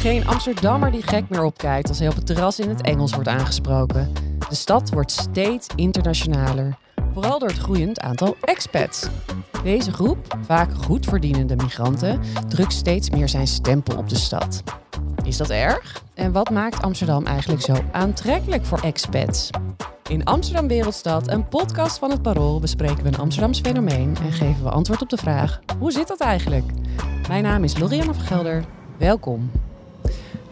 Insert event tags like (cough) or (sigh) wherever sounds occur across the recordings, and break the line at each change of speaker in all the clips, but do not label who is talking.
Geen Amsterdammer die gek meer opkijkt als hij op het terras in het Engels wordt aangesproken. De stad wordt steeds internationaler, vooral door het groeiend aantal expats. Deze groep, vaak goed verdienende migranten, drukt steeds meer zijn stempel op de stad. Is dat erg? En wat maakt Amsterdam eigenlijk zo aantrekkelijk voor expats? In Amsterdam Wereldstad, een podcast van het Parool, bespreken we een Amsterdams fenomeen en geven we antwoord op de vraag: hoe zit dat eigenlijk? Mijn naam is Lorianne van Gelder. Welkom.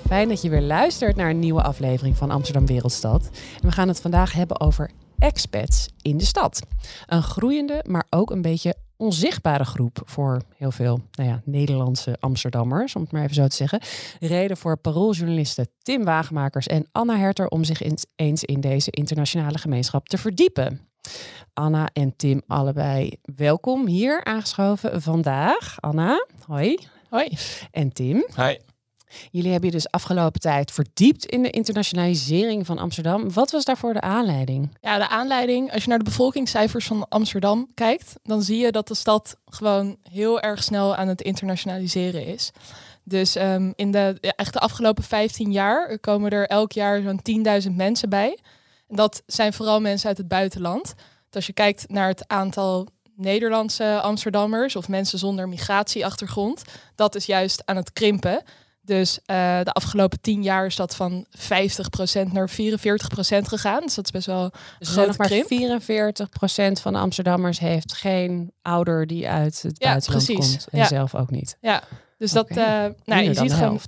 Fijn dat je weer luistert naar een nieuwe aflevering van Amsterdam Wereldstad. En we gaan het vandaag hebben over expats in de stad. Een groeiende, maar ook een beetje onzichtbare groep voor heel veel nou ja, Nederlandse Amsterdammers, om het maar even zo te zeggen. Reden voor parooljournalisten Tim Wagemakers en Anna Herter om zich eens in deze internationale gemeenschap te verdiepen. Anna en Tim allebei welkom hier aangeschoven vandaag. Anna, hoi.
Hoi.
En Tim.
Hoi.
Jullie hebben je dus afgelopen tijd verdiept in de internationalisering van Amsterdam. Wat was daarvoor de aanleiding?
Ja, de aanleiding, als je naar de bevolkingscijfers van Amsterdam kijkt, dan zie je dat de stad gewoon heel erg snel aan het internationaliseren is. Dus um, in de, echt de afgelopen 15 jaar komen er elk jaar zo'n 10.000 mensen bij. En dat zijn vooral mensen uit het buitenland. Als je kijkt naar het aantal Nederlandse Amsterdammers of mensen zonder migratieachtergrond, dat is juist aan het krimpen. Dus uh, de afgelopen tien jaar is dat van 50% naar 44% gegaan. Dus dat is best wel dus
maar 44% van de Amsterdammers heeft geen ouder die uit het ja, buitenland precies. komt. En ja. zelf ook niet.
Ja, dus okay. dat... Uh, nou, je ziet gewoon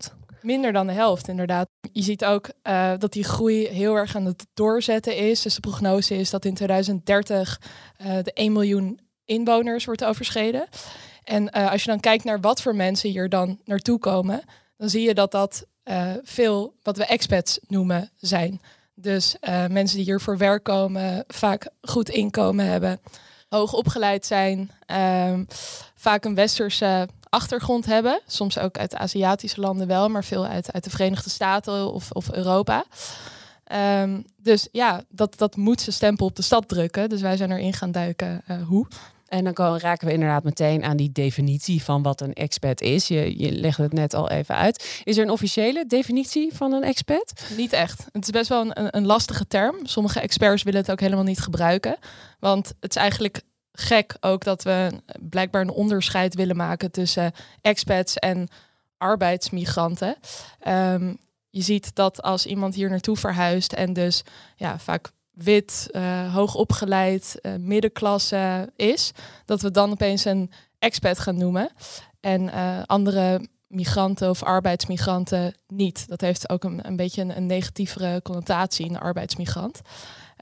minder dan de helft, inderdaad. Je ziet ook uh, dat die groei heel erg aan het doorzetten is. Dus de prognose is dat in 2030 de 1 miljoen inwoners wordt overschreden. En als je dan kijkt naar wat voor mensen hier dan naartoe komen dan zie je dat dat uh, veel wat we expats noemen zijn. Dus uh, mensen die hier voor werk komen, vaak goed inkomen hebben, hoog opgeleid zijn, um, vaak een westerse achtergrond hebben. Soms ook uit Aziatische landen wel, maar veel uit, uit de Verenigde Staten of, of Europa. Um, dus ja, dat, dat moet zijn stempel op de stad drukken. Dus wij zijn erin gaan duiken uh, hoe.
En dan raken we inderdaad meteen aan die definitie van wat een expat is. Je, legde het net al even uit. Is er een officiële definitie van een expat?
Niet echt. Het is best wel een, een lastige term. Sommige experts willen het ook helemaal niet gebruiken. Want het is eigenlijk gek ook dat we blijkbaar een onderscheid willen maken tussen expats en arbeidsmigranten. Um, je ziet dat als iemand hier naartoe verhuist en dus ja, vaak wit, uh, hoog opgeleid, uh, middenklasse is, dat we dan opeens een expat gaan noemen. En uh, andere migranten of arbeidsmigranten niet. Dat heeft ook een, een beetje een, negatievere connotatie, een arbeidsmigrant.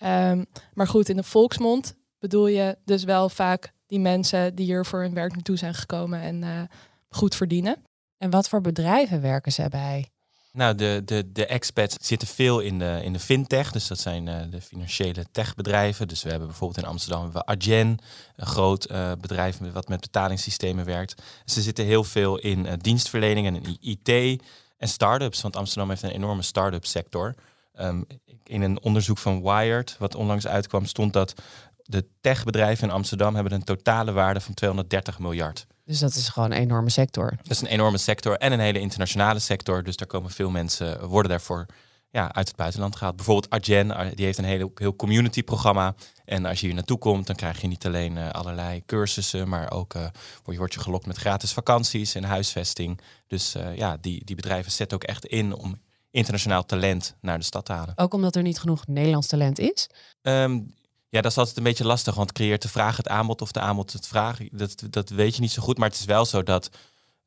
Um, maar goed, in de volksmond bedoel je dus wel vaak die mensen die hier voor hun werk naartoe zijn gekomen en goed verdienen.
En wat voor bedrijven werken ze bij?
Nou, de, de, de expats zitten veel in de, in de fintech. Dus dat zijn uh, de financiële techbedrijven. Dus we hebben bijvoorbeeld in Amsterdam hebben we Adyen, een groot uh, bedrijf wat met betalingssystemen werkt. Ze zitten heel veel in uh, dienstverlening en in IT en start-ups. Want Amsterdam heeft een enorme start-up sector. Um, in een onderzoek van Wired, wat onlangs uitkwam, stond dat de techbedrijven in Amsterdam hebben een totale waarde van 230 miljard.
Dus dat is gewoon een enorme sector.
Dat is een enorme sector en een hele internationale sector. Dus daar komen veel mensen, worden daarvoor ja, uit het buitenland gehaald. Bijvoorbeeld Arjen, eh, die heeft een hele, heel community programma. En als je hier naartoe komt, dan krijg je niet alleen uh, allerlei cursussen, maar ook uh, word, je, je gelokt met gratis vakanties en huisvesting. Dus uh, ja, die, die bedrijven zetten ook echt in om internationaal talent naar de stad te halen.
Ook omdat er niet genoeg Nederlands talent is?
Um, ja, dat is altijd een beetje lastig, want creëert de vraag het aanbod of de aanbod het vraag. Dat, dat weet je niet zo goed, maar het is wel zo dat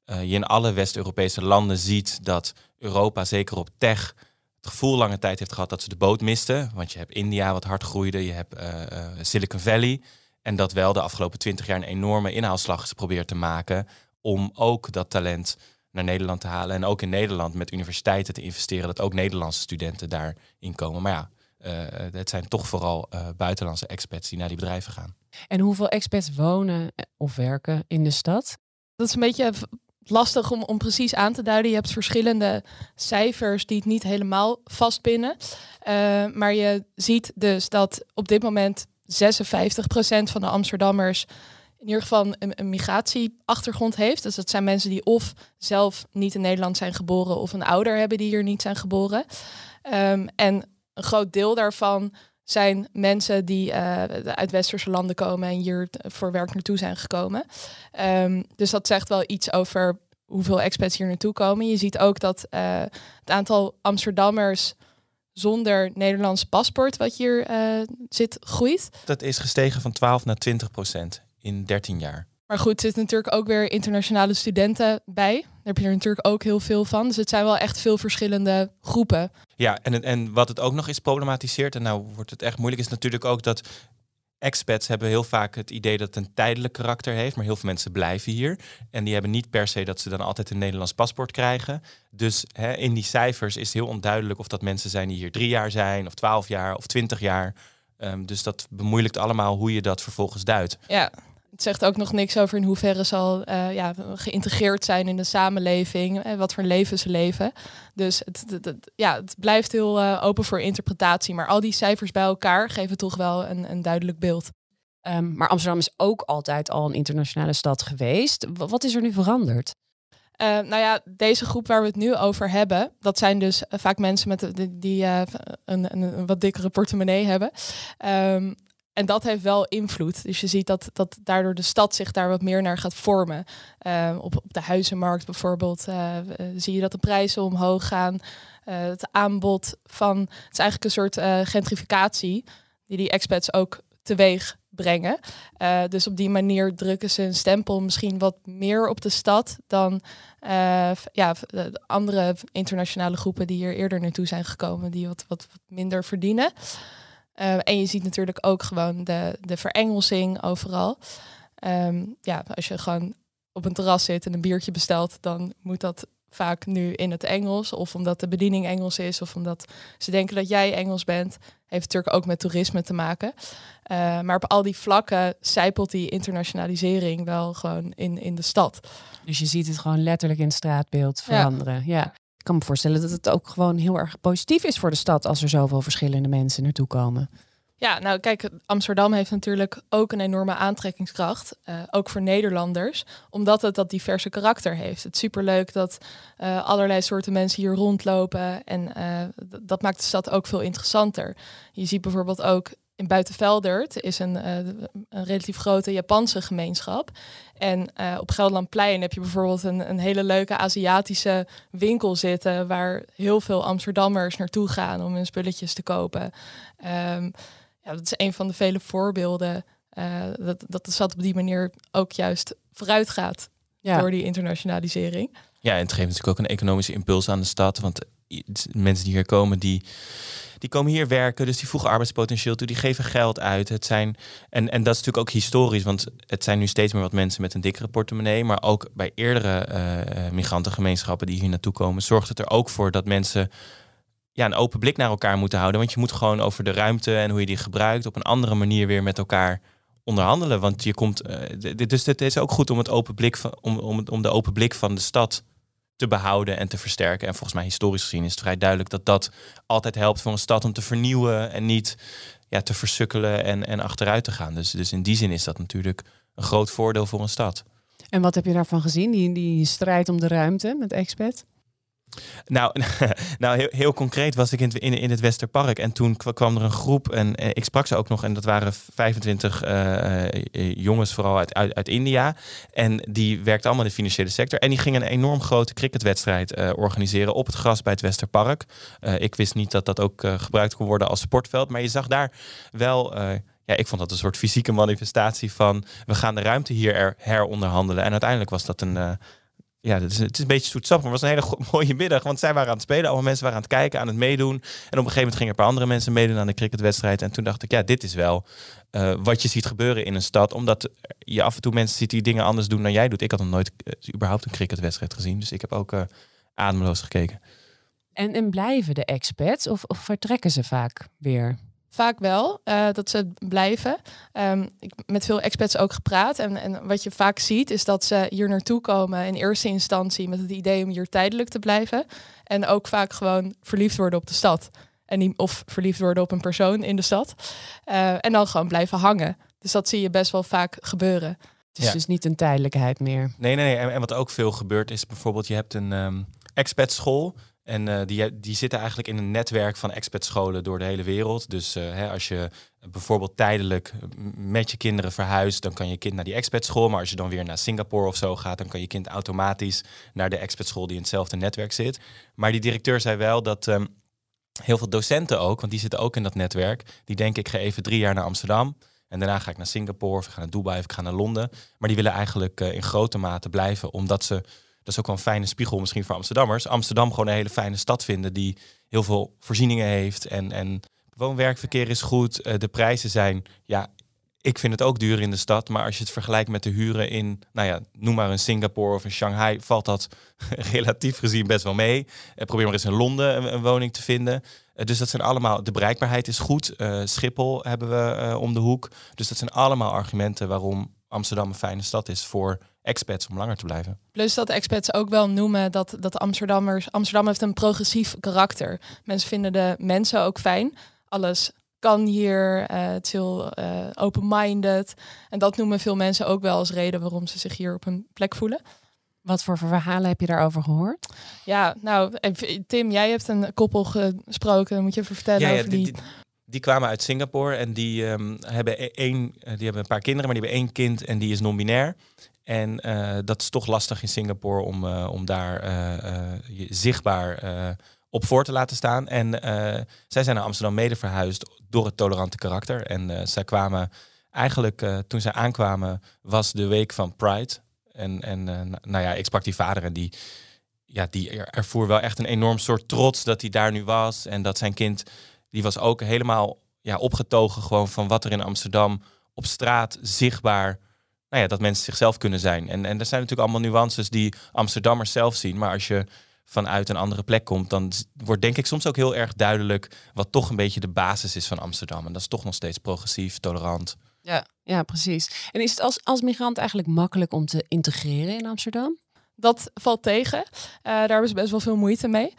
uh, je in alle West-Europese landen ziet dat Europa, zeker op tech, het gevoel lange tijd heeft gehad dat ze de boot misten. Want je hebt India wat hard groeide, je hebt uh, uh, Silicon Valley. En dat wel de afgelopen twintig jaar een enorme inhaalslag is geprobeerd te maken om ook dat talent naar Nederland te halen. En ook in Nederland met universiteiten te investeren, dat ook Nederlandse studenten daarin komen. Maar ja, het zijn toch vooral uh, buitenlandse expats die naar die bedrijven gaan.
En hoeveel expats wonen of werken in de stad?
Dat is een beetje lastig om, om precies aan te duiden. Je hebt verschillende cijfers die het niet helemaal vastpinnen. Uh, maar je ziet dus dat op dit moment 56% van de Amsterdammers in ieder geval een, een, migratieachtergrond heeft. Dus dat zijn mensen die of zelf niet in Nederland zijn geboren of een ouder hebben die hier niet zijn geboren. Ehm, en een groot deel daarvan zijn mensen die uh, uit westerse landen komen en hier voor werk naartoe zijn gekomen. Um, dus dat zegt wel iets over hoeveel expats hier naartoe komen. Je ziet ook dat uh, het aantal Amsterdammers zonder Nederlands paspoort wat hier uh, zit groeit.
Dat is gestegen van 12 naar 20 procent in 13 jaar.
Maar goed, er zitten natuurlijk ook weer internationale studenten bij. Daar heb je er natuurlijk ook heel veel van. Dus het zijn wel echt veel verschillende groepen.
Ja, en, en wat het ook nog is problematiseert, en nou wordt het echt moeilijk, is natuurlijk ook dat expats hebben heel vaak het idee dat het een tijdelijk karakter heeft, maar heel veel mensen blijven hier. En die hebben niet per se dat ze dan altijd een Nederlands paspoort krijgen. Dus hè, in die cijfers is het heel onduidelijk of dat mensen zijn die hier drie jaar zijn, of twaalf jaar, of twintig jaar. Um, dus dat bemoeilijkt allemaal hoe je dat vervolgens duidt.
Ja, het zegt ook nog niks over in hoeverre ze al uh, ja, geïntegreerd zijn in de samenleving, en wat voor leven ze leven. Dus het, het, ja, het blijft heel uh, open voor interpretatie. Maar al die cijfers bij elkaar geven toch wel een, een duidelijk beeld.
Um, maar Amsterdam is ook altijd al een internationale stad geweest. Wat is er nu veranderd?
Uh, nou ja, deze groep waar we het nu over hebben, dat zijn dus vaak mensen met die, die uh, een, een, wat dikkere portemonnee hebben. Um, en dat heeft wel invloed. Dus je ziet dat, dat daardoor de stad zich daar wat meer naar gaat vormen. Uh, op, op de huizenmarkt bijvoorbeeld uh, zie je dat de prijzen omhoog gaan. Het aanbod van. Het is eigenlijk een soort gentrificatie die die expats ook teweeg brengen. dus op die manier drukken ze een stempel misschien wat meer op de stad dan ja, de andere internationale groepen die hier eerder naartoe zijn gekomen, die wat, wat, wat minder verdienen. Uh, en je ziet natuurlijk ook gewoon de, de verengelsing overal. Um, ja, als je gewoon op een terras zit en een biertje bestelt, dan moet dat vaak nu in het Engels. Of omdat de bediening Engels is, of omdat ze denken dat jij Engels bent. Heeft natuurlijk ook met toerisme te maken. Uh, maar op al die vlakken zijpelt die internationalisering wel gewoon in, in de stad.
Dus je ziet het gewoon letterlijk in het straatbeeld veranderen. Ja. ja. Ik kan me voorstellen dat het ook gewoon heel erg positief is voor de stad als er zoveel verschillende mensen naartoe komen.
Ja, nou kijk, Amsterdam heeft natuurlijk ook een enorme aantrekkingskracht, uh, ook voor Nederlanders, omdat het dat diverse karakter heeft. Het is superleuk dat uh, allerlei soorten mensen hier rondlopen en uh, dat maakt de stad ook veel interessanter. Je ziet bijvoorbeeld ook in Buitenveldert is een, uh, een relatief grote Japanse gemeenschap. En uh, op Gelderlandplein heb je bijvoorbeeld een, een hele leuke Aziatische winkel zitten... waar heel veel Amsterdammers naartoe gaan om hun spulletjes te kopen. Um, ja, dat is een van de vele voorbeelden uh, dat, dat de stad op die manier ook juist vooruit gaat... Ja. door die internationalisering.
Ja, en het geeft natuurlijk ook een economische impuls aan de stad. Want mensen die hier komen, die die komen hier werken, dus die voegen arbeidspotentieel toe, die geven geld uit. Het zijn, en, en dat is natuurlijk ook historisch, want het zijn nu steeds meer wat mensen met een dikkere portemonnee. Maar ook bij eerdere uh, migrantengemeenschappen die hier naartoe komen, zorgt het er ook voor dat mensen ja, een open blik naar elkaar moeten houden. Want je moet gewoon over de ruimte en hoe je die gebruikt op een andere manier weer met elkaar onderhandelen. Want je komt. Uh, dus het is ook goed om het open blik van, om, om, om de open blik van de stad te behouden en te versterken. En volgens mij historisch gezien is het vrij duidelijk dat dat altijd helpt voor een stad om te vernieuwen en niet ja, te versukkelen en, en achteruit te gaan. Dus, dus in die zin is dat natuurlijk een groot voordeel voor een stad.
En wat heb je daarvan gezien, die, die strijd om de ruimte met Expat?
Nou, (laughs) nou heel, concreet was ik in, in, het Westerpark. En toen kwam er een groep. En, eh, ik sprak ze ook nog. En dat waren 25 uh, uh, jongens, vooral uit, uit, India. En die werkten allemaal in de financiële sector. En die gingen een enorm grote cricketwedstrijd uh, organiseren op het gras bij het Westerpark. ik wist niet dat dat ook gebruikt kon worden als sportveld. Maar je zag daar wel ja, ik vond dat een soort fysieke manifestatie van we gaan de ruimte hier heronderhandelen. En uiteindelijk was dat een, ja, het is, het is een beetje zoetsappig, maar het was een hele (laughs) mooie middag. Want zij waren aan het spelen, allemaal mensen waren aan het kijken, aan het meedoen. En op een gegeven moment gingen een paar andere mensen meedoen aan de cricketwedstrijd. En toen dacht ik, ja, dit is wel uh, wat je ziet gebeuren in een stad. Omdat je af en toe mensen ziet die dingen anders doen dan jij doet. Ik had nog nooit uh, überhaupt een cricketwedstrijd gezien. Dus ik heb ook uh, ademloos gekeken.
En, en blijven de expats of vertrekken ze vaak weer?
Vaak wel, uh, dat ze blijven. Um, ik met veel expats ook gepraat. En, en wat je vaak ziet, is dat ze hier naartoe komen in eerste instantie met het idee om hier tijdelijk te blijven. En ook vaak gewoon verliefd worden op de stad. En die, of verliefd worden op een persoon in de stad. Uh, en dan gewoon blijven hangen. Dus dat zie je best wel vaak gebeuren.
Het is dus niet een tijdelijkheid meer.
Nee, nee, nee. En, en, wat ook veel gebeurt is bijvoorbeeld, je hebt een um, expat school. En uh, die, die zitten eigenlijk in een netwerk van expertscholen door de hele wereld. Dus uh, hè, als je bijvoorbeeld tijdelijk met je kinderen verhuist, dan kan je kind naar die expertschool. Maar als je dan weer naar Singapore of zo gaat, dan kan je kind automatisch naar de expertschool die in hetzelfde netwerk zit. Maar die directeur zei wel dat um, heel veel docenten ook, want die zitten ook in dat netwerk, die denken ik ga even drie jaar naar Amsterdam. En daarna ga ik naar Singapore, of ik ga naar Dubai, of ik ga naar Londen. Maar die willen eigenlijk uh, in grote mate blijven, omdat ze dat is ook wel een fijne spiegel misschien voor Amsterdammers. Amsterdam gewoon een hele fijne stad vinden die heel veel voorzieningen heeft. En, en woonwerkverkeer is goed. Uh, de prijzen zijn, ja, ik vind het ook duur in de stad. Maar als je het vergelijkt met de huren in, nou ja, noem maar een Singapore of een Shanghai, valt dat (laughs) relatief gezien best wel mee. Uh, probeer maar eens in Londen een, woning te vinden. Uh, dus dat zijn allemaal, de bereikbaarheid is goed. Schiphol hebben we om de hoek. Dus dat zijn allemaal argumenten waarom Amsterdam een fijne stad is voor expats om langer te blijven.
Plus dat expats ook wel noemen dat, dat Amsterdammers... Amsterdam heeft een progressief karakter. Mensen vinden de mensen ook fijn. Alles kan hier, uh, het is heel uh, open-minded. En dat noemen veel mensen ook wel als reden waarom ze zich hier op een plek voelen.
Wat voor verhalen heb je daarover gehoord?
Ja, nou, Tim, jij hebt een koppel gesproken. Moet je even vertellen ja, over die... die,
die kwamen uit Singapore en die, um, hebben e-, één, die hebben een paar kinderen, maar die hebben één kind en die is non-binair. En uh, dat is toch lastig in Singapore om, uh, om daar uh, zichtbaar op voor te laten staan. En zij zijn naar Amsterdam mede verhuisd door het tolerante karakter. En zij kwamen eigenlijk, toen zij aankwamen, was de week van Pride. En, en nou ja, ik sprak die vader en die, ja, die ervoer wel echt een enorm soort trots dat hij daar nu was. En dat zijn kind, die was ook helemaal ja, opgetogen gewoon van wat er in Amsterdam op straat zichtbaar nou ja, dat mensen zichzelf kunnen zijn. En, en er zijn natuurlijk allemaal nuances die Amsterdammers zelf zien. Maar als je vanuit een andere plek komt, dan wordt denk ik soms ook heel erg duidelijk wat toch een beetje de basis is van Amsterdam. En dat is toch nog steeds progressief, tolerant.
Ja, ja precies. En is het als, als migrant eigenlijk makkelijk om te integreren in Amsterdam?
Dat valt tegen. Uh, daar hebben ze best wel veel moeite mee.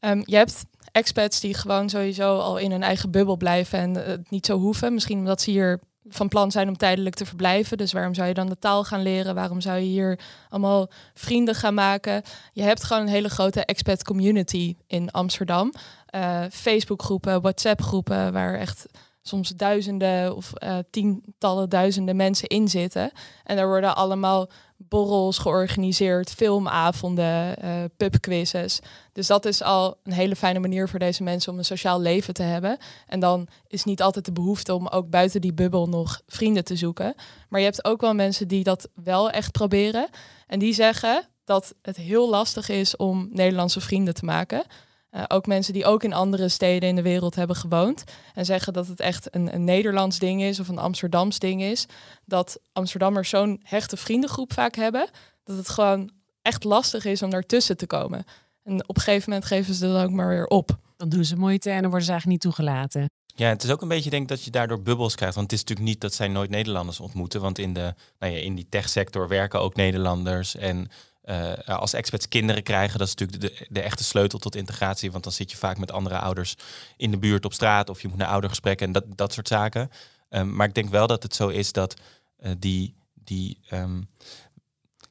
Um, je hebt expats die gewoon sowieso al in hun eigen bubbel blijven en het niet zo hoeven. Misschien omdat ze hier van plan zijn om tijdelijk te verblijven. Dus waarom zou je dan de taal gaan leren? Waarom zou je hier allemaal vrienden gaan maken? Je hebt gewoon een hele grote expat community in Amsterdam. Uh, Facebookgroepen, WhatsApp-groepen, waar echt soms duizenden of uh, tientallen duizenden mensen in zitten. En daar worden allemaal borrels georganiseerd, filmavonden, uh, pubquizzes. Dus dat is al een hele fijne manier voor deze mensen om een sociaal leven te hebben. En dan is niet altijd de behoefte om ook buiten die bubbel nog vrienden te zoeken. Maar je hebt ook wel mensen die dat wel echt proberen. En die zeggen dat het heel lastig is om Nederlandse vrienden te maken. Uh, ook mensen die ook in andere steden in de wereld hebben gewoond. En zeggen dat het echt een, een Nederlands ding is of een Amsterdams ding is. Dat Amsterdammers zo'n hechte vriendengroep vaak hebben. Dat het gewoon echt lastig is om daartussen te komen. En op een gegeven moment geven ze dan ook maar weer op.
Dan doen ze moeite en dan worden ze eigenlijk niet toegelaten.
Ja, het is ook een beetje denk dat je daardoor bubbels krijgt. Want het is natuurlijk niet dat zij nooit Nederlanders ontmoeten. Want in, de, nou ja, in die techsector werken ook Nederlanders. En uh, als expats kinderen krijgen, dat is natuurlijk de, de, echte sleutel tot integratie. Want dan zit je vaak met andere ouders in de buurt op straat of je moet naar oudergesprekken en dat, dat soort zaken. Um, maar ik denk wel dat het zo is dat uh, die. die um,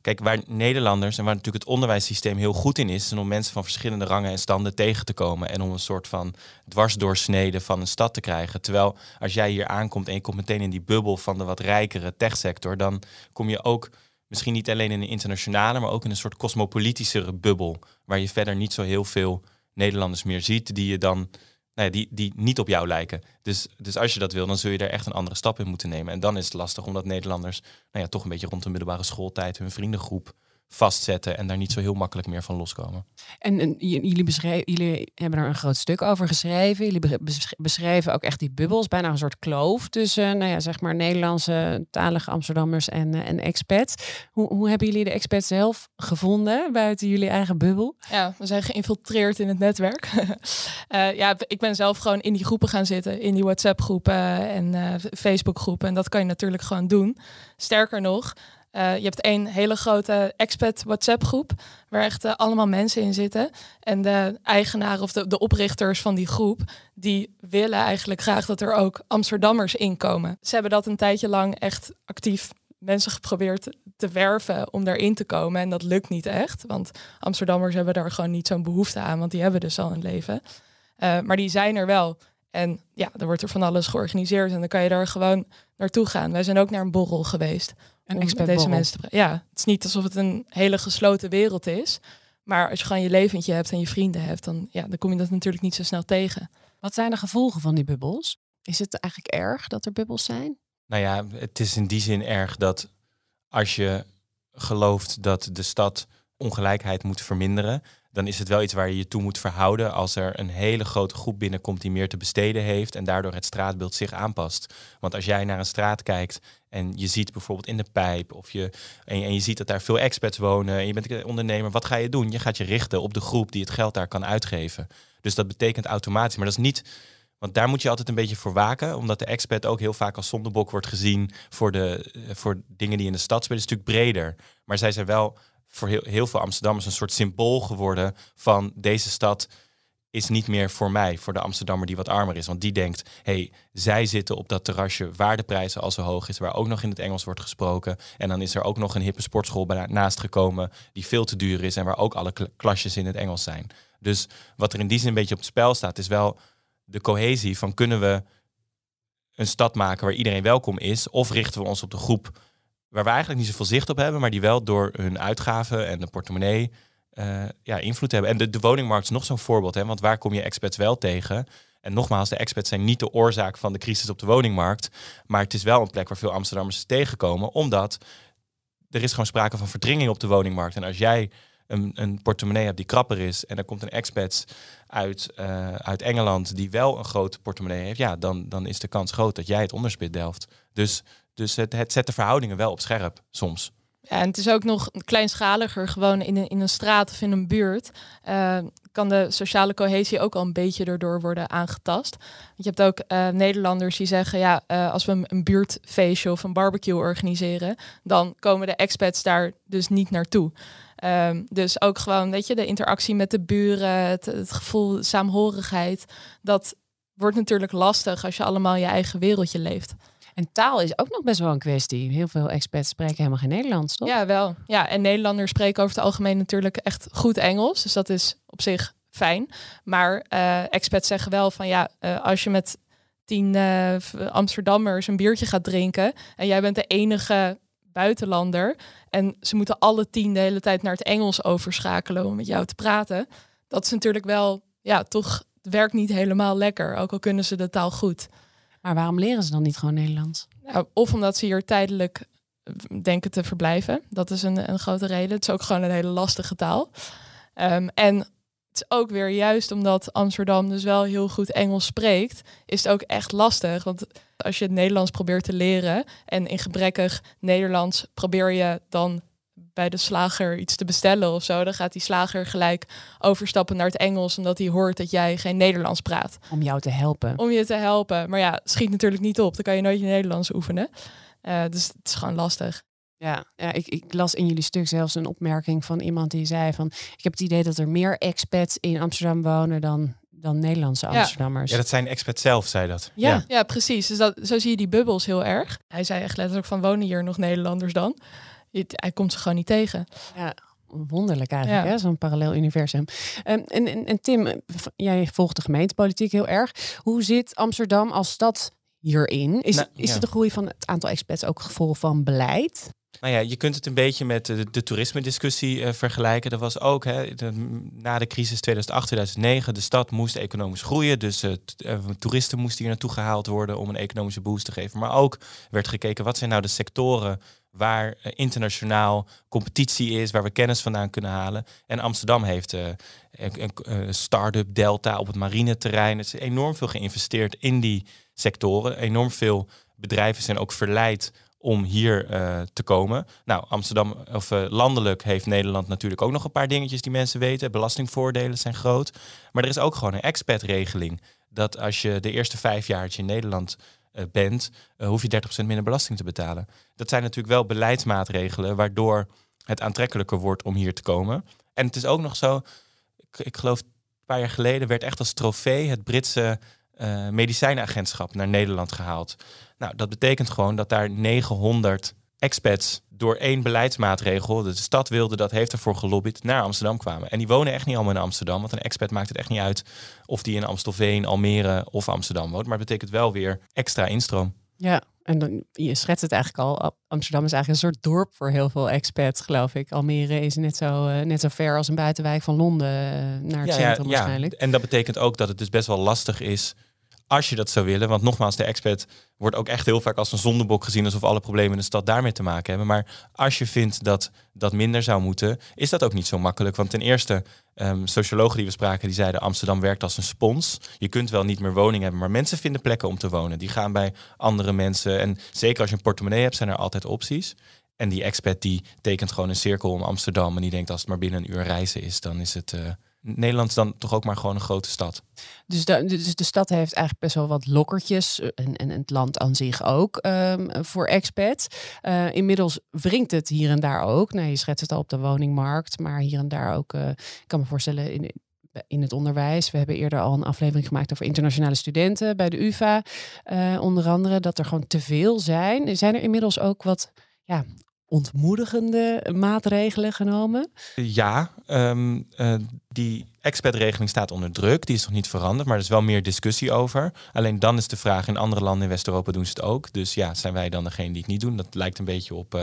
kijk, waar Nederlanders en waar natuurlijk het onderwijssysteem heel goed in is, is om mensen van verschillende rangen en standen tegen te komen en om een soort van dwarsdoorsnede van een stad te krijgen. Terwijl als jij hier aankomt en je komt meteen in die bubbel van de wat rijkere techsector, dan kom je ook misschien niet alleen in een internationale, maar ook in een soort cosmopolitischere bubbel. Waar je verder niet zo heel veel Nederlanders meer ziet die je dan. Nou ja, die, die niet op jou lijken. Dus, dus als je dat wil, dan zul je er echt een andere stap in moeten nemen. En dan is het lastig omdat Nederlanders nou ja, toch een beetje rond de middelbare schooltijd hun vriendengroep vastzetten en daar niet zo heel makkelijk meer van loskomen.
En, en jullie, beschrijven, jullie hebben er een groot stuk over geschreven. Jullie beschrijven ook echt die bubbels, bijna een soort kloof tussen nou ja, zeg maar Nederlandse talige Amsterdammers en, uh, en expats. Hoe, hoe hebben jullie de expats zelf gevonden buiten jullie eigen bubbel?
Ja, we zijn geïnfiltreerd in het netwerk. uh, (laughs) ja, ik ben zelf gewoon in die groepen gaan zitten, in die WhatsApp groepen en uh, Facebook groepen. En dat kan je natuurlijk gewoon doen. Sterker nog, uh, je hebt één hele grote expat WhatsApp groep, waar echt uh, allemaal mensen in zitten. En de eigenaar of de, oprichters van die groep, die willen eigenlijk graag dat er ook Amsterdammers inkomen. Ze hebben dat een tijdje lang echt actief mensen geprobeerd te werven om daarin te komen. En dat lukt niet echt. Want Amsterdammers hebben daar gewoon niet zo'n behoefte aan. Want die hebben dus al een leven. Uh, maar die zijn er wel. En ja, er wordt er van alles georganiseerd. En dan kan je daar gewoon naartoe gaan. Wij zijn ook naar een borrel geweest.
Een om deze mensen
te Ja, het is niet alsof het een hele gesloten wereld is. Maar als je gewoon je leventje hebt en je vrienden hebt, dan, ja, dan kom je dat natuurlijk niet zo snel tegen.
Wat zijn de gevolgen van die bubbels? Is het eigenlijk erg dat er bubbels zijn?
Nou ja, het is in die zin erg dat als je gelooft dat de stad ongelijkheid moet verminderen, dan is het wel iets waar je je toe moet verhouden als er een hele grote groep binnenkomt die meer te besteden heeft en daardoor het straatbeeld zich aanpast. Want als jij naar een straat kijkt en je ziet bijvoorbeeld in de pijp of je, en, en je ziet dat daar veel expats wonen en je bent een ondernemer, wat ga je doen? Je gaat je richten op de groep die het geld daar kan uitgeven. Dus dat betekent automatisch, maar dat is niet want daar moet je altijd een beetje voor waken, omdat de expat ook heel vaak als zondebok wordt gezien voor, de, eh, voor dingen die in de stad spelen. Het is natuurlijk breder. Maar zij zijn wel voor heel, heel veel Amsterdammers een soort symbool geworden van deze stad is niet meer voor mij, voor de Amsterdammer die wat armer is. Want die denkt, hey, zij zitten op dat terrasje waar de prijzen al zo hoog is, waar ook nog in het Engels wordt gesproken. En dan is er ook nog een hippe sportschool naast gekomen die veel te duur is en waar ook alle klasjes in het Engels zijn. Dus wat er in die zin een beetje op het spel staat, is wel de cohesie van kunnen we een stad maken waar iedereen welkom is, of richten we ons op de groep waar we eigenlijk niet zoveel zicht op hebben, maar die wel door hun uitgaven en de portemonnee uh, ja, invloed hebben. En de, de woningmarkt is nog zo'n voorbeeld, hè, want waar kom je expats wel tegen? En nogmaals, de expats zijn niet de oorzaak van de crisis op de woningmarkt, maar het is wel een plek waar veel Amsterdammers tegenkomen, omdat er is gewoon sprake van verdringing op de woningmarkt. En als jij een, een portemonnee hebt die krapper is en er komt een expat uit, uh, uit Engeland die wel een groot portemonnee heeft, ja, dan, dan is de kans groot dat jij het onderspit delft. Dus, dus het, het zet de verhoudingen wel op scherp soms.
En het is ook nog kleinschaliger, gewoon in een, in een straat of in een buurt. Uh, kan de sociale cohesie ook al een beetje erdoor worden aangetast. Want je hebt ook uh, Nederlanders die zeggen, ja, uh, als we een, buurtfeestje of een barbecue organiseren, dan komen de expats daar dus niet naartoe. Um, dus ook gewoon, weet je, de interactie met de buren, het, het gevoel saamhorigheid, dat wordt natuurlijk lastig als je allemaal je eigen wereldje leeft.
En taal is ook nog best wel een kwestie. Heel veel experts spreken helemaal geen Nederlands, toch?
Ja, wel. Ja, en Nederlanders spreken over het algemeen natuurlijk echt goed Engels. Dus dat is op zich fijn. Maar uh, experts zeggen wel van ja, uh, als je met tien uh, Amsterdammers een biertje gaat drinken en jij bent de enige buitenlander en ze moeten alle tien de hele tijd naar het Engels overschakelen om met jou te praten. Dat is natuurlijk wel, ja, toch werkt niet helemaal lekker, ook al kunnen ze de taal goed.
Maar waarom leren ze dan niet gewoon Nederlands?
Nou, of omdat ze hier tijdelijk denken te verblijven. Dat is een, een grote reden. Het is ook gewoon een hele lastige taal. Um, en het is ook weer juist omdat Amsterdam dus wel heel goed Engels spreekt, is het ook echt lastig. Want als je het Nederlands probeert te leren en in gebrekkig Nederlands probeer je dan bij de slager iets te bestellen of zo, dan gaat die slager gelijk overstappen naar het Engels omdat hij hoort dat jij geen Nederlands praat.
Om jou te helpen.
Om je te helpen. Maar ja, schiet natuurlijk niet op. Dan kan je nooit je Nederlands oefenen. Uh, dus het is gewoon lastig.
Ja, ja ik, ik, las in jullie stuk zelfs een opmerking van iemand die zei van... ik heb het idee dat er meer expats in Amsterdam wonen dan, dan Nederlandse Amsterdammers.
Ja, dat zijn expats zelf, zei dat.
Ja, ja. precies. Dus dat, zo zie je die bubbels heel erg. Hij zei echt letterlijk van wonen hier nog Nederlanders dan? Hij komt ze gewoon niet tegen.
Ja, wonderlijk eigenlijk, ja. zo'n parallel universum. Um, en, en, en, Tim, jij volgt de gemeentepolitiek heel erg. Hoe zit Amsterdam als stad hierin? Is, nou, is ja. de groei van het aantal expats ook gevolg van beleid?
Nou ja, je kunt het een beetje met de, de toerisme-discussie uh, vergelijken. Dat was ook hè, na de crisis 2008, 2009. De stad moest economisch groeien. Dus uh, toeristen moesten hier naartoe gehaald worden om een economische boost te geven. Maar ook werd gekeken wat zijn nou de sectoren waar internationaal competitie is, waar we kennis vandaan kunnen halen. En Amsterdam heeft een, een start-up delta op het marineterrein. Het is enorm veel geïnvesteerd in die sectoren. Enorm veel bedrijven zijn ook verleid om hier uh, te komen. Nou, Amsterdam of landelijk heeft Nederland natuurlijk ook nog een paar dingetjes die mensen weten. Belastingvoordelen zijn groot. Maar er is ook gewoon een expat-regeling. Dat als je de eerste vijf jaar in Nederland bent, hoef je 30% minder belasting te betalen. Dat zijn natuurlijk wel beleidsmaatregelen waardoor het aantrekkelijker wordt om hier te komen. En het is ook nog zo, ik, ik geloof een paar jaar geleden werd echt als trofee het Britse medicijnenagentschap naar Nederland gehaald. Nou, dat betekent gewoon dat daar 900 expats door één beleidsmaatregel, de stad wilde dat, heeft ervoor gelobbyd, naar Amsterdam kwamen. En die wonen echt niet allemaal in Amsterdam, want een expat maakt het echt niet uit of die in Amstelveen, Almere of Amsterdam woont. Maar het betekent wel weer extra instroom.
Ja, en dan, je schetst het eigenlijk al. Amsterdam is eigenlijk een soort dorp voor heel veel expats, geloof ik. Almere is net zo, uh, net zo ver als een buitenwijk van Londen uh, naar het centrum ja, waarschijnlijk.
Ja. En dat betekent ook dat het dus best wel lastig is als je dat zou willen. Want nogmaals, de expert wordt ook echt heel vaak als een zondebok gezien, alsof alle problemen in de stad daarmee te maken hebben. Maar als je vindt dat dat minder zou moeten, is dat ook niet zo makkelijk. Want ten eerste, um, sociologen die we spraken, die zeiden Amsterdam werkt als een spons. Je kunt wel niet meer woning hebben, maar mensen vinden plekken om te wonen. Die gaan bij andere mensen. En zeker als je een portemonnee hebt, zijn er altijd opties. En die expert die tekent gewoon een cirkel om Amsterdam. En die denkt als het maar binnen een uur reizen is, dan is het. Uh, Nederland is dan toch ook maar gewoon een grote stad.
Dus de, dus de stad heeft eigenlijk best wel wat lokkertjes. Eh, en, en het land aan zich ook um, voor expats. Uh, inmiddels wringt het hier en daar ook. Nou, je schetst het al op de woningmarkt. Maar hier en daar ook, uh, ik kan me voorstellen, in, in het onderwijs. We hebben eerder al een aflevering gemaakt over internationale studenten bij de UvA. Onder andere dat er gewoon te veel zijn. Zijn er inmiddels ook wat ja, ontmoedigende maatregelen genomen?
Ja, um, uh, die expertregeling staat onder druk. Die is nog niet veranderd, maar er is wel meer discussie over. Alleen dan is de vraag, in andere landen in West-Europa doen ze het ook. Dus ja, zijn wij dan degene die het niet doen? Dat lijkt een beetje op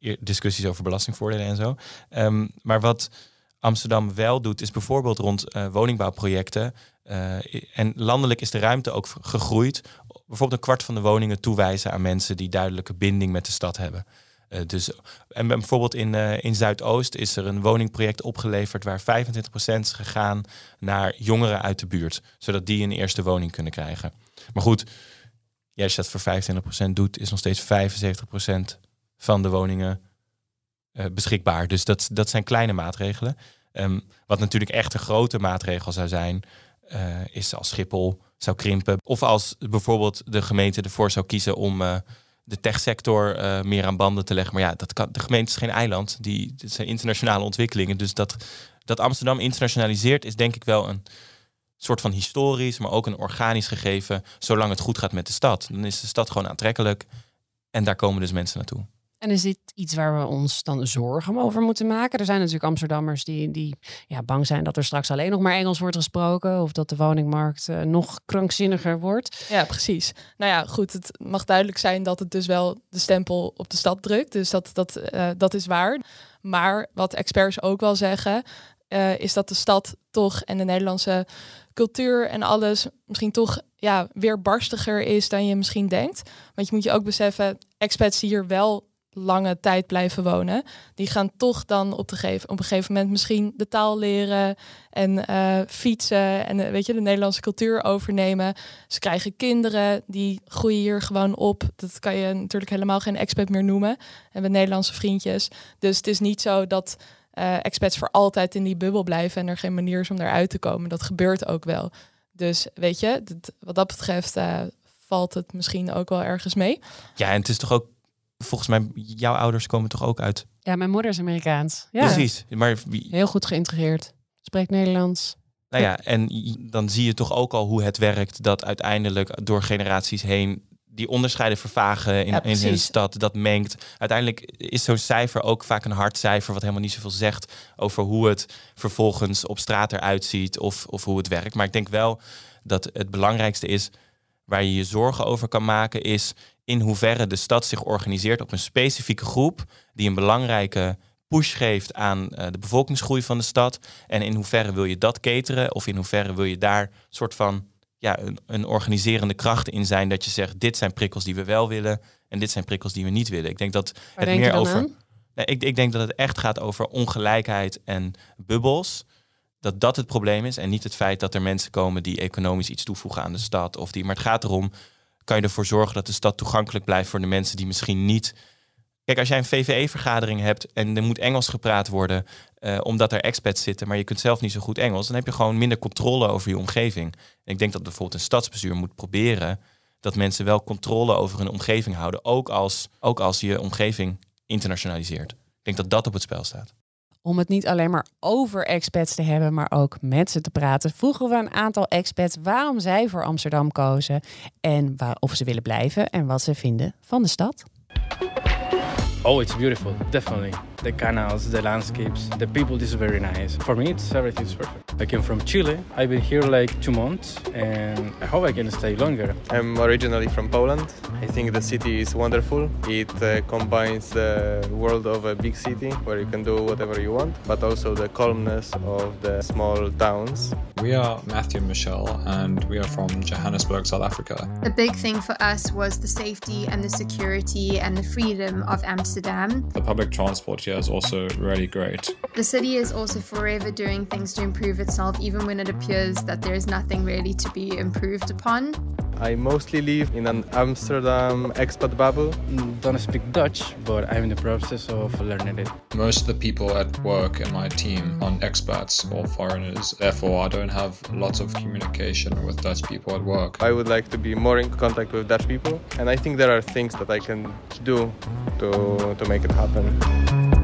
uh, discussies over belastingvoordelen en zo. Um, maar wat Amsterdam wel doet, is bijvoorbeeld rond uh, woningbouwprojecten. en landelijk is de ruimte ook gegroeid. Bijvoorbeeld een kwart van de woningen toewijzen aan mensen die duidelijke binding met de stad hebben. Uh, dus, en bijvoorbeeld in, uh, in Zuidoost is er een woningproject opgeleverd waar 25% is gegaan naar jongeren uit de buurt, zodat die een eerste woning kunnen krijgen. Maar goed, ja, als je dat voor 25% doet, is nog steeds 75% van de woningen uh, beschikbaar. Dus dat, dat zijn kleine maatregelen. Um, wat natuurlijk echt een grote maatregel zou zijn, is als Schiphol zou krimpen. Of als bijvoorbeeld de gemeente ervoor zou kiezen om de techsector uh, meer aan banden te leggen. Maar ja, dat kan, de gemeente is geen eiland. Die, het zijn internationale ontwikkelingen. Dus dat, dat Amsterdam internationaliseert is denk ik wel een soort van historisch, maar ook een organisch gegeven. Zolang het goed gaat met de stad. Dan is de stad gewoon aantrekkelijk. En daar komen dus mensen naartoe.
En is dit iets waar we ons dan zorgen over moeten maken? Er zijn natuurlijk Amsterdammers die, die ja, bang zijn dat er straks alleen nog maar Engels wordt gesproken. Of dat de woningmarkt uh, nog krankzinniger wordt.
Ja, precies. Nou ja, goed. Het mag duidelijk zijn dat het dus wel de stempel op de stad drukt. Dus dat, dat, uh, dat is waar. Maar wat experts ook wel zeggen, uh, is dat de stad toch en de Nederlandse cultuur en alles misschien toch ja, weer barstiger is dan je misschien denkt. Want je moet je ook beseffen, expats die hier wel lange tijd blijven wonen, die gaan toch dan op, op een gegeven moment misschien de taal leren en uh, fietsen en uh, weet je, de Nederlandse cultuur overnemen. Ze krijgen kinderen, die groeien hier gewoon op. Dat kan je natuurlijk helemaal geen expat meer noemen. En we Nederlandse vriendjes. Dus het is niet zo dat uh, expats voor altijd in die bubbel blijven en er geen manier is om eruit te komen. Dat gebeurt ook wel. Dus weet je, wat dat betreft valt het misschien ook wel ergens mee.
Ja, en het is toch ook volgens mij, jouw ouders komen toch ook uit?
Ja, mijn moeder is Amerikaans. Ja.
Precies. Maar
Heel goed geïntegreerd. Spreekt Nederlands.
Nou ja, en dan zie je toch ook al hoe het werkt dat uiteindelijk door generaties heen die onderscheiden vervagen in, in een stad, dat mengt. Uiteindelijk is zo'n cijfer ook vaak een hard cijfer, wat helemaal niet zoveel zegt over hoe het vervolgens op straat eruit ziet of, of hoe het werkt. Maar ik denk wel dat het belangrijkste is waar je je zorgen over kan maken, is in hoeverre de stad zich organiseert op een specifieke groep die een belangrijke push geeft aan uh, de bevolkingsgroei van de stad. En in hoeverre wil je dat cateren of in hoeverre wil je daar soort van ja, een, een organiserende kracht in zijn dat je zegt dit zijn prikkels die we wel willen en dit zijn prikkels die we niet willen. Ik denk dat
het meer
over. Nee, ik, ik denk dat het echt gaat over ongelijkheid en bubbels dat dat het probleem is en niet het feit dat er mensen komen die economisch iets toevoegen aan de stad of die. Maar het gaat erom kan je ervoor zorgen dat de stad toegankelijk blijft voor de mensen die misschien niet. Kijk, als jij een VVE-vergadering hebt en er moet Engels gepraat worden, uh, omdat er expats zitten, maar je kunt zelf niet zo goed Engels, dan heb je gewoon minder controle over je omgeving. En ik denk dat bijvoorbeeld een stadsbestuur moet proberen dat mensen wel controle over hun omgeving houden, ook als, ook als je omgeving internationaliseert. Ik denk dat dat op het spel staat
om het niet alleen maar over expats te hebben, maar ook met ze te praten, vroegen we een aantal expats waarom zij voor Amsterdam kozen en waar, of ze willen blijven en wat ze vinden van de stad.
Oh, it's beautiful, definitely. The canals, the landscapes, the people this is very nice. For me, it's everything's perfect. I came from Chile. I've been here like two months, and I hope I can stay longer.
I'm originally from Poland. I think the city is wonderful. It uh, combines the world of a big city where you can do whatever you want, but also the calmness of the small towns.
We are Matthew and Michelle, and we are from Johannesburg, South Africa.
The big thing for us was the safety and the security and the freedom of Amsterdam.
The public transport here is also really great.
The city is also forever doing things to improve itself, even when it appears that there is nothing really to be improved upon.
I mostly live in an Amsterdam expat bubble.
Don't speak Dutch, but I'm in the process of learning it.
Most of the people at work in my team are expats or foreigners. Therefore, I don't have lots of communication with Dutch people at work.
I would like to be more in contact with Dutch people, and I think there are things that I can do to, to make it happen.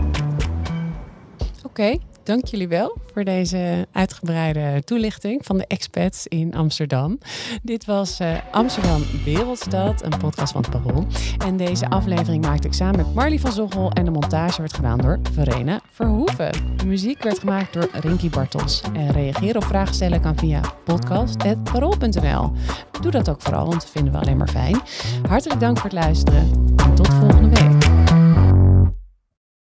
Okay, dank jullie wel voor deze uitgebreide toelichting van de expats in Amsterdam. Dit was uh, Amsterdam Wereldstad, een podcast van het Parool. En deze aflevering maakte ik samen met Marley van Zoggel en de montage werd gedaan door Verena Verhoeven. De muziek werd gemaakt door Rinky Bartels. En reageren of vragen stellen kan via podcast.parool.nl. Doe dat ook vooral, want dat vinden we alleen maar fijn. Hartelijk dank voor het luisteren en tot volgende